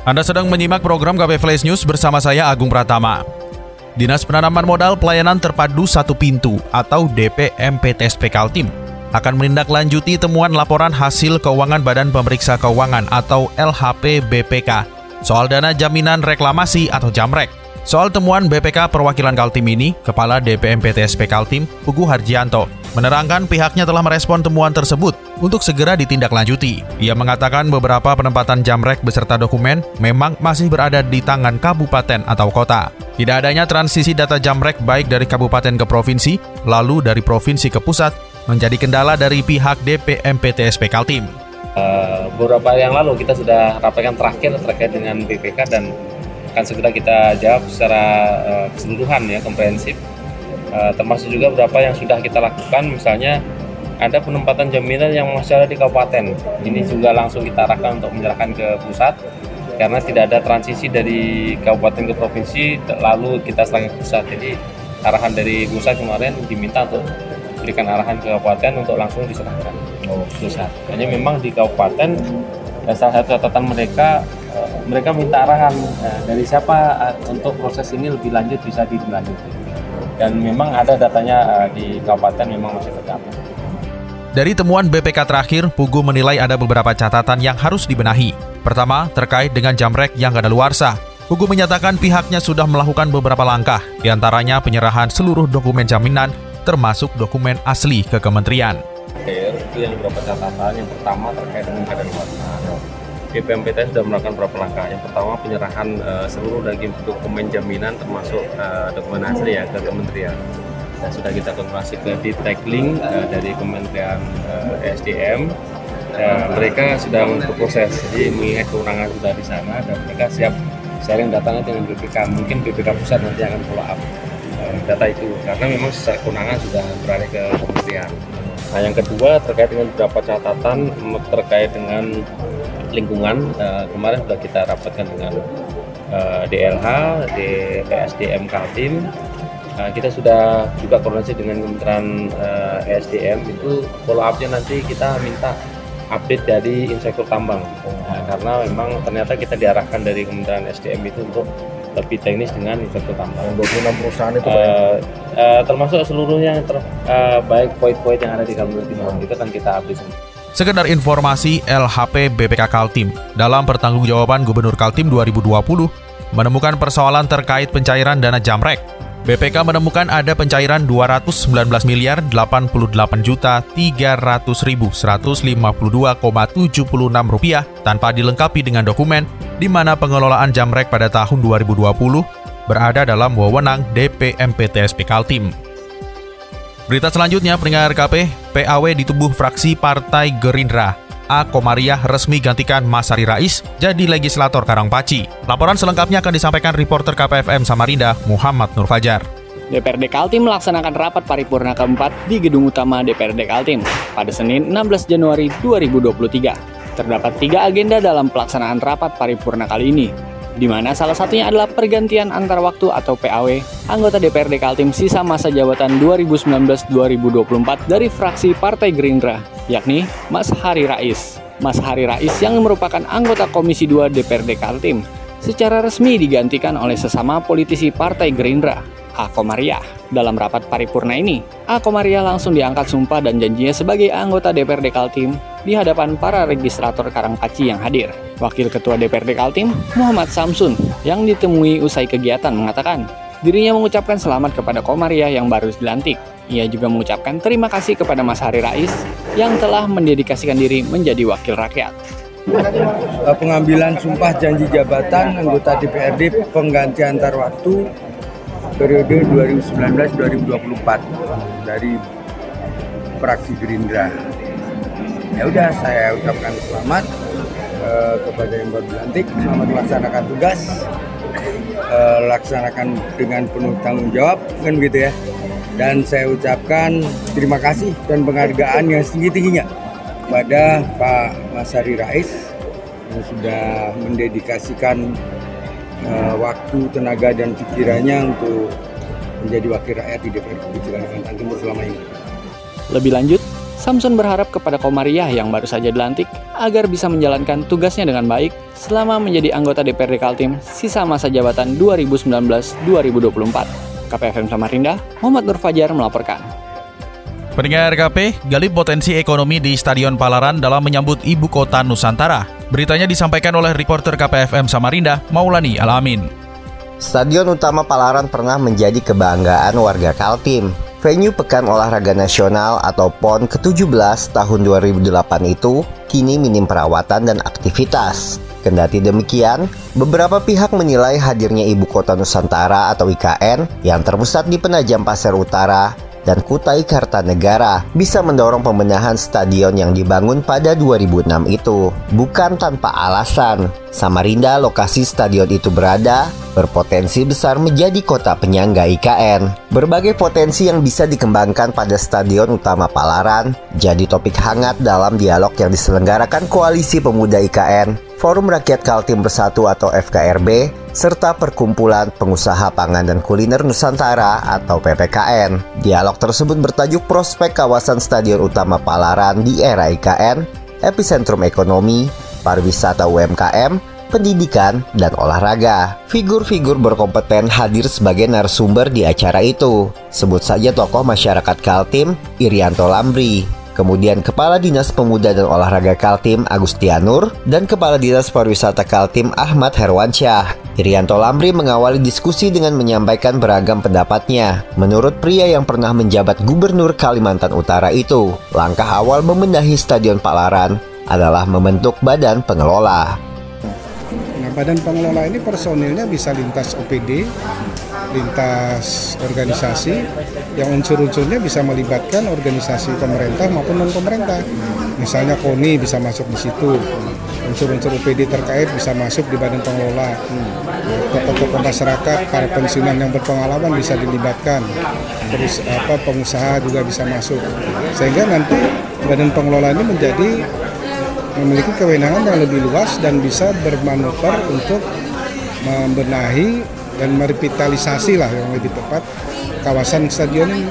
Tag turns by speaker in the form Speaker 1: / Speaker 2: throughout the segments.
Speaker 1: Anda sedang menyimak program KP Flash News bersama saya Agung Pratama. Dinas Penanaman Modal Pelayanan Terpadu Satu Pintu atau DPMPTSP Kaltim akan menindaklanjuti temuan laporan hasil keuangan Badan Pemeriksa Keuangan atau LHP BPK soal dana jaminan reklamasi atau jamrek. Soal temuan BPK perwakilan Kaltim ini, Kepala DPMPTSP Kaltim, Pugu Harjianto, menerangkan pihaknya telah merespon temuan tersebut untuk segera ditindaklanjuti. Ia mengatakan beberapa penempatan jamrek beserta dokumen memang masih berada di tangan kabupaten atau kota. Tidak adanya transisi data jamrek baik dari kabupaten ke provinsi, lalu dari provinsi ke pusat, menjadi kendala dari pihak DPMPTSP Kaltim.
Speaker 2: Uh, beberapa yang lalu kita sudah rapatkan terakhir terkait dengan BPK dan akan segera kita jawab secara uh, keseluruhan ya komprehensif uh, termasuk juga beberapa yang sudah kita lakukan misalnya ada penempatan jaminan yang masih ada di kabupaten ini juga langsung kita arahkan untuk menyerahkan ke pusat karena tidak ada transisi dari kabupaten ke provinsi lalu kita serahkan ke pusat jadi arahan dari pusat kemarin diminta untuk berikan arahan ke kabupaten untuk langsung diserahkan oh. pusat hanya memang di kabupaten salah satu catatan mereka mereka minta arahan dari siapa untuk proses ini lebih lanjut bisa dilanjutkan. Dan memang ada datanya uh, di kabupaten memang masih tercatat.
Speaker 1: Dari temuan BPK terakhir, Pugu menilai ada beberapa catatan yang harus dibenahi. Pertama, terkait dengan jamrek yang kadaluarsa. Pugu menyatakan pihaknya sudah melakukan beberapa langkah, di antaranya penyerahan seluruh dokumen jaminan, termasuk dokumen asli ke kementerian.
Speaker 2: Itu yang beberapa catatan. Yang pertama terkait dengan kadaluarsa BPMPTN sudah melakukan beberapa langkah. Yang pertama penyerahan uh, seluruh dari dokumen jaminan termasuk uh, dokumen asli ya ke kementerian. Dan sudah kita konfirmasi ke di tagging uh, dari Kementerian uh, SDM. Uh, mereka sedang berproses, jadi mengingat kewenangan sudah di sana dan mereka siap sharing datanya dengan BPK. Mungkin BPK pusat nanti akan follow up data itu karena memang secara kewenangan sudah berada ke kementerian. Nah yang kedua terkait dengan beberapa catatan terkait dengan lingkungan uh, kemarin sudah kita rapatkan dengan uh, DLH, DSDM Kaltim. Uh, kita sudah juga koordinasi dengan Kementerian uh, SDM itu follow up-nya nanti kita minta update dari inspektur tambang uh, karena memang ternyata kita diarahkan dari Kementerian SDM itu untuk lebih teknis dengan inspektur tambang.
Speaker 3: 26 perusahaan itu
Speaker 2: uh, uh, termasuk seluruhnya ter, uh, baik poin-poin yang ada di Kalimantan Timur itu kan kita update.
Speaker 1: Sekedar informasi, LHP BPK Kaltim dalam pertanggungjawaban Gubernur Kaltim 2020 menemukan persoalan terkait pencairan dana jamrek. BPK menemukan ada pencairan 219 miliar 88 juta 300 ribu 152,76 rupiah tanpa dilengkapi dengan dokumen di mana pengelolaan jamrek pada tahun 2020 berada dalam wewenang DPMPTSP Kaltim. Berita selanjutnya, pendengar KP, PAW di tubuh fraksi Partai Gerindra. A. Komariah resmi gantikan Mas Hari Rais jadi legislator Karangpaci. Laporan selengkapnya akan disampaikan reporter KPFM Samarinda, Muhammad Nur Fajar.
Speaker 4: DPRD Kaltim melaksanakan rapat paripurna keempat di gedung utama DPRD Kaltim pada Senin 16 Januari 2023. Terdapat tiga agenda dalam pelaksanaan rapat paripurna kali ini, di mana salah satunya adalah pergantian antar waktu atau PAW anggota DPRD Kaltim sisa masa jabatan 2019-2024 dari fraksi Partai Gerindra, yakni Mas Hari Rais. Mas Hari Rais yang merupakan anggota Komisi 2 DPRD Kaltim secara resmi digantikan oleh sesama politisi Partai Gerindra, A. Komariah. Dalam rapat paripurna ini, A. Komariah langsung diangkat sumpah dan janjinya sebagai anggota DPRD Kaltim di hadapan para registrator Karangpaci yang hadir. Wakil Ketua DPRD Kaltim, Muhammad Samsun, yang ditemui usai kegiatan mengatakan, dirinya mengucapkan selamat kepada Komaria yang baru dilantik. Ia juga mengucapkan terima kasih kepada Mas Hari Rais yang telah mendedikasikan diri menjadi wakil rakyat.
Speaker 3: Pengambilan sumpah janji jabatan anggota DPRD pengganti antar waktu periode 2019-2024 dari fraksi Gerindra. Ya udah saya ucapkan selamat eh, kepada yang baru dilantik selamat melaksanakan tugas eh, laksanakan dengan penuh tanggung jawab kan gitu ya. Dan saya ucapkan terima kasih dan penghargaan yang setinggi-tingginya pada Pak Masari Rais yang sudah mendedikasikan uh, waktu, tenaga, dan pikirannya untuk menjadi wakil rakyat di DPR Provinsi Kalimantan Timur selama ini.
Speaker 4: Lebih lanjut, Samson berharap kepada Komariah yang baru saja dilantik agar bisa menjalankan tugasnya dengan baik selama menjadi anggota DPRD Kaltim sisa masa jabatan 2019-2024. KPFM Samarinda, Muhammad Nur Fajar melaporkan.
Speaker 1: Pendengar RKP, gali potensi ekonomi di Stadion Palaran dalam menyambut Ibu Kota Nusantara. Beritanya disampaikan oleh reporter KPFM Samarinda, Maulani Alamin.
Speaker 5: Stadion utama Palaran pernah menjadi kebanggaan warga Kaltim. Venue Pekan Olahraga Nasional atau PON ke-17 tahun 2008 itu kini minim perawatan dan aktivitas. Kendati demikian, beberapa pihak menilai hadirnya Ibu Kota Nusantara atau IKN yang terpusat di Penajam Pasir Utara dan Kutai Kartanegara bisa mendorong pembenahan stadion yang dibangun pada 2006 itu. Bukan tanpa alasan, Samarinda lokasi stadion itu berada berpotensi besar menjadi kota penyangga IKN. Berbagai potensi yang bisa dikembangkan pada Stadion Utama Palaran jadi topik hangat dalam dialog yang diselenggarakan Koalisi Pemuda IKN, Forum Rakyat Kaltim Bersatu atau FKRB, serta Perkumpulan Pengusaha Pangan dan Kuliner Nusantara atau PPKN. Dialog tersebut bertajuk Prospek Kawasan Stadion Utama Palaran di era IKN, Epicentrum Ekonomi, Pariwisata UMKM, pendidikan, dan olahraga. Figur-figur berkompeten hadir sebagai narasumber di acara itu. Sebut saja tokoh masyarakat Kaltim, Irianto Lambri, kemudian Kepala Dinas Pemuda dan Olahraga Kaltim Agustianur, dan Kepala Dinas Pariwisata Kaltim Ahmad Herwansyah. Irianto Lambri mengawali diskusi dengan menyampaikan beragam pendapatnya. Menurut pria yang pernah menjabat Gubernur Kalimantan Utara itu, langkah awal membenahi Stadion Palaran adalah membentuk badan pengelola.
Speaker 6: Nah, badan pengelola ini personilnya bisa lintas OPD, lintas organisasi, yang unsur-unsurnya bisa melibatkan organisasi pemerintah maupun non pemerintah. Misalnya KONI bisa masuk di situ, unsur-unsur OPD terkait bisa masuk di badan pengelola. Tokoh-tokoh masyarakat, para pensiunan yang berpengalaman bisa dilibatkan. Terus apa pengusaha juga bisa masuk. Sehingga nanti badan pengelola ini menjadi memiliki kewenangan yang lebih luas dan bisa bermanuver untuk membenahi dan merevitalisasi lah yang lebih tepat kawasan stadion ini.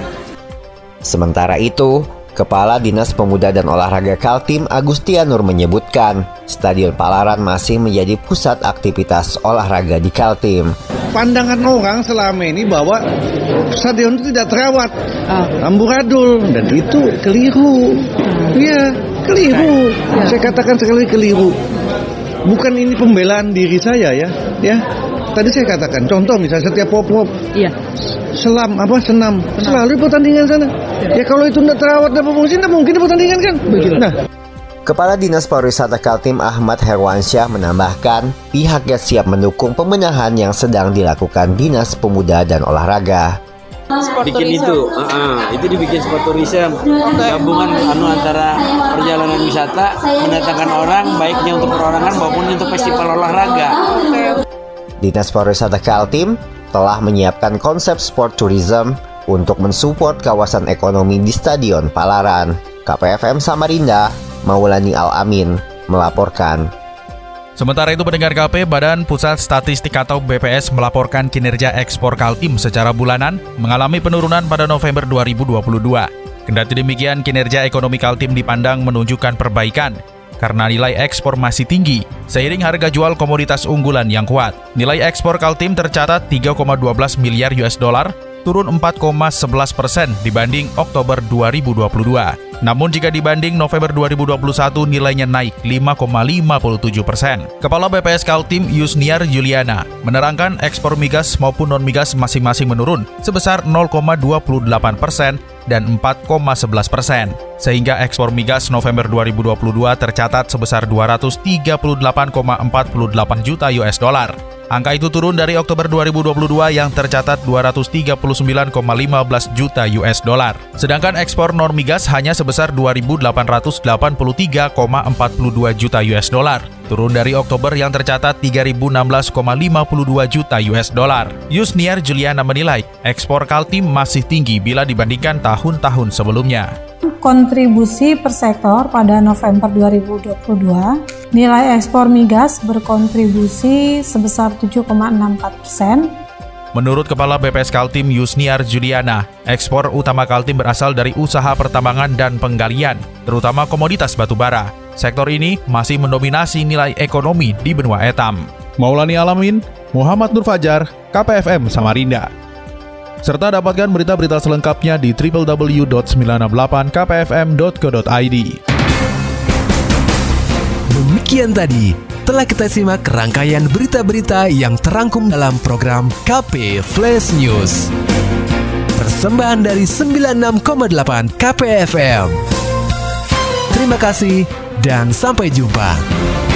Speaker 5: Sementara itu, Kepala Dinas Pemuda dan Olahraga Kaltim Agustianur menyebutkan, Stadion Palaran masih menjadi pusat aktivitas olahraga di Kaltim.
Speaker 7: Pandangan orang selama ini bahwa stadion itu tidak terawat, amburadul, dan itu keliru. Iya, keliru. Saya katakan sekali keliru. Bukan ini pembelaan diri saya ya, ya. Tadi saya katakan, contoh misalnya setiap pop-pop,
Speaker 8: Iya.
Speaker 7: selam apa senam, selalu di pertandingan sana. Ya kalau itu tidak terawat dan berfungsi, tidak mungkin di pertandingan kan. Nah,
Speaker 5: Kepala Dinas Pariwisata Kaltim Ahmad Herwansyah menambahkan, pihaknya siap mendukung pembenahan yang sedang dilakukan Dinas Pemuda dan Olahraga.
Speaker 9: bikin itu ah, ah, itu dibikin sport tourism. Gabungan anu antara perjalanan wisata mendatangkan orang baiknya untuk perorangan maupun untuk festival olahraga
Speaker 5: Dinas Pariwisata Kaltim telah menyiapkan konsep sport tourism untuk mensupport kawasan ekonomi di Stadion Palaran. KPFM Samarinda, Maulani Al-Amin, melaporkan.
Speaker 1: Sementara itu pendengar KP, Badan Pusat Statistik atau BPS melaporkan kinerja ekspor Kaltim secara bulanan mengalami penurunan pada November 2022. Kendati demikian, kinerja ekonomi Kaltim dipandang menunjukkan perbaikan karena nilai ekspor masih tinggi, seiring harga jual komoditas unggulan yang kuat. Nilai ekspor Kaltim tercatat 3,12 miliar US dollar, turun 4,11 persen dibanding Oktober 2022. Namun jika dibanding November 2021 nilainya naik 5,57 persen. Kepala BPS Kaltim Yusniar Juliana menerangkan ekspor migas maupun non-migas masing-masing menurun sebesar 0,28 persen dan 4,11 persen. Sehingga ekspor migas November 2022 tercatat sebesar 238,48 juta US dollar. Angka itu turun dari Oktober 2022 yang tercatat 239,15 juta US dollar. Sedangkan ekspor non-migas hanya sebesar 2.883,42 juta US dollar. Turun dari Oktober yang tercatat 3.016,52 juta US dollar. Yusniar Juliana menilai ekspor Kaltim masih tinggi bila dibandingkan tahun-tahun sebelumnya.
Speaker 8: Kontribusi per sektor pada November 2022, nilai ekspor migas berkontribusi sebesar 7,64 persen,
Speaker 1: Menurut Kepala BPS Kaltim Yusniar Juliana, ekspor utama Kaltim berasal dari usaha pertambangan dan penggalian, terutama komoditas batubara. Sektor ini masih mendominasi nilai ekonomi di benua etam.
Speaker 10: Maulani Alamin, Muhammad Nur Fajar, KPFM Samarinda. Serta dapatkan berita-berita selengkapnya di www.968kpfm.co.id.
Speaker 11: Demikian tadi telah kita simak rangkaian berita-berita yang terangkum dalam program KP Flash News. Persembahan dari 96,8 KPFM. Terima kasih dan sampai jumpa.